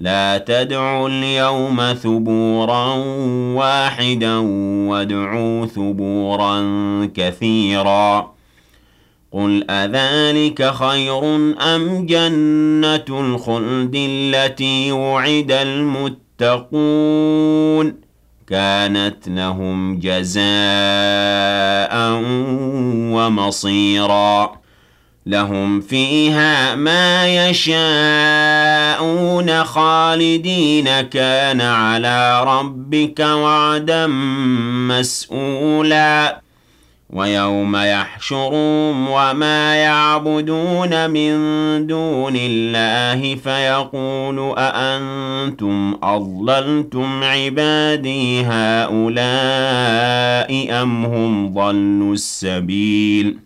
لا تدعوا اليوم ثبورا واحدا وادعوا ثبورا كثيرا. قل أذلك خير أم جنة الخلد التي وعد المتقون؟ كانت لهم جزاء ومصيرا. لهم فيها ما يشاءون خالدين. كان على ربك وعدا مسئولا ويوم يحشرهم وما يعبدون من دون الله فيقول أأنتم أضللتم عبادي هؤلاء أم هم ضلوا السبيل؟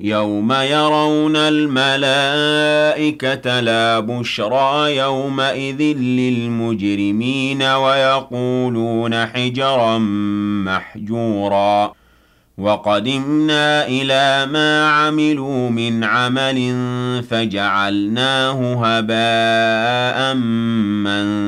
يوم يرون الملائكة لا بشرى يومئذ للمجرمين ويقولون حجرا محجورا. وقدمنا إلى ما عملوا من عمل فجعلناه هباء منثورا.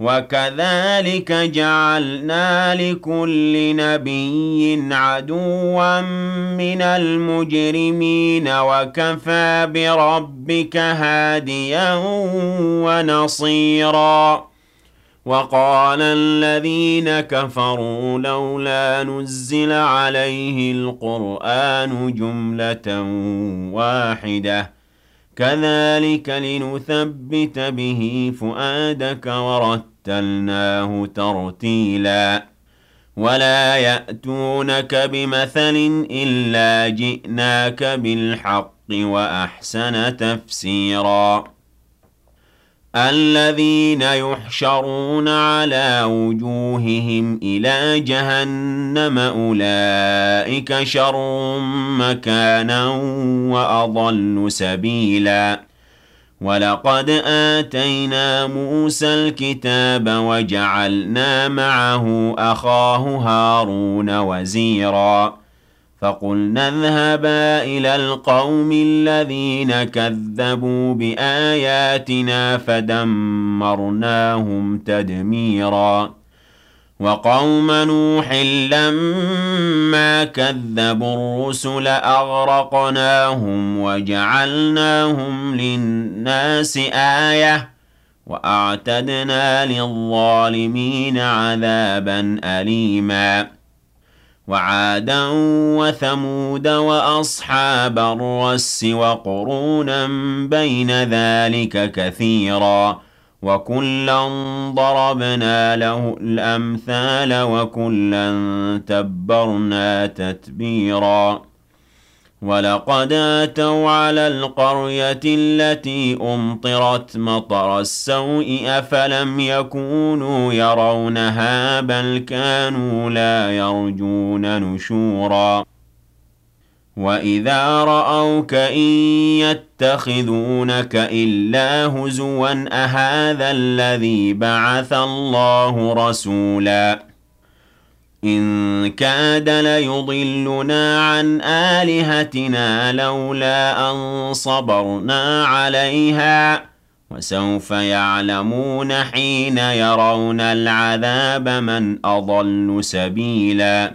وكذلك جعلنا لكل نبي عدوا من المجرمين وكفى بربك هاديا ونصيرا. وقال الذين كفروا لولا نزل عليه القرآن جملة واحدة. كذلك لنثبت به فؤادك ورتبه رتلناه ترتيلا ولا يأتونك بمثل إلا جئناك بالحق وأحسن تفسيرا الذين يحشرون على وجوههم إلى جهنم أولئك شر مكانا وأضل سبيلا ولقد آتينا موسى الكتاب وجعلنا معه أخاه هارون وزيرا فقلنا اذهبا إلى القوم الذين كذبوا بآياتنا فدمرناهم تدميراً وقوم نوح لما كذبوا الرسل أغرقناهم وجعلناهم للناس آية وأعتدنا للظالمين عذابا أليما وعادا وثمود وأصحاب الرس وقرونا بين ذلك كثيراً وكلا ضربنا له الأمثال وكلا تبرنا تتبيرا ولقد أتوا على القرية التي أمطرت مطر السوء أفلم يكونوا يرونها بل كانوا لا يرجون نشورا وَإِذَا رَأَوْكَ إِن يَتَّخِذُونَكَ إِلَّا هُزُوًا أَهَٰذَا الَّذِي بَعَثَ اللَّهُ رَسُولًا إِن كَادَ لَيُضِلُّنَا عَنْ آلِهَتِنَا لَوْلَا أَن صَبَرْنَا عَلَيْهَا وسوف يعلمون حين يرون العذاب من أضل سبيلا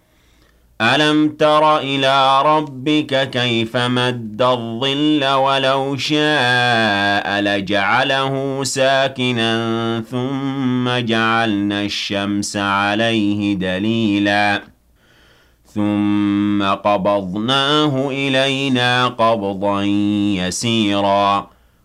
ألم تر إلى ربك كيف مد الظل ولو شاء لجعله ساكنا ثم جعلنا الشمس عليه دليلا ثم قبضناه إلينا قبضا يسيرا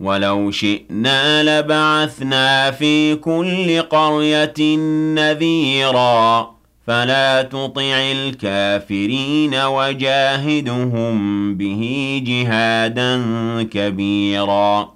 ولو شئنا لبعثنا في كل قرية نذيرا فلا تطع الكافرين وجاهدهم به جهادا كبيرا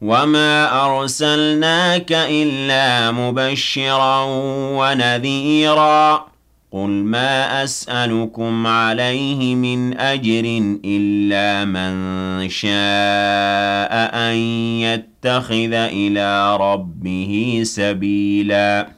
وما أرسلناك إلا مبشرا ونذيرا قل ما أسألكم عليه من أجر إلا من شاء أن يتخذ إلى ربه سبيلا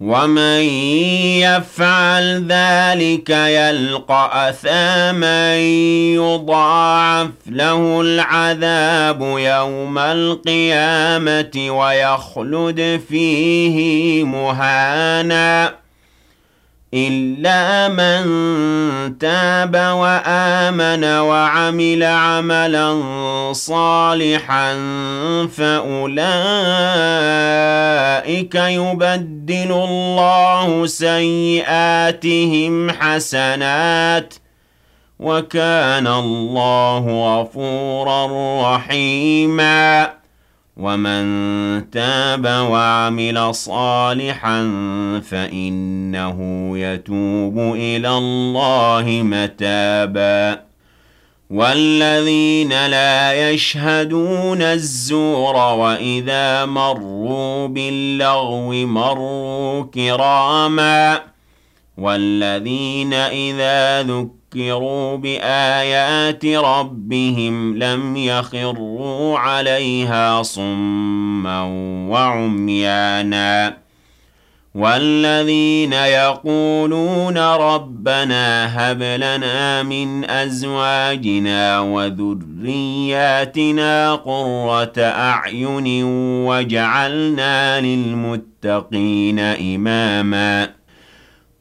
ومن يفعل ذلك يلقى أثاما يضاعف له العذاب يوم القيامة ويخلد فيه مهانا إلا من تاب وآمن وعمل عملا صالحا فأولئك يبدل الله سيئاتهم حسنات وكان الله غفورا رحيما ومن تاب وعمل صالحا فإنه يتوب إلى الله متابا والذين لا يشهدون الزور وإذا مروا باللغو مروا كراما والذين إذا ذكروا بآيات ربهم لم يخروا عليها صما وعميانا والذين يقولون ربنا هب لنا من أزواجنا وذرياتنا قرة أعين وجعلنا للمتقين إماما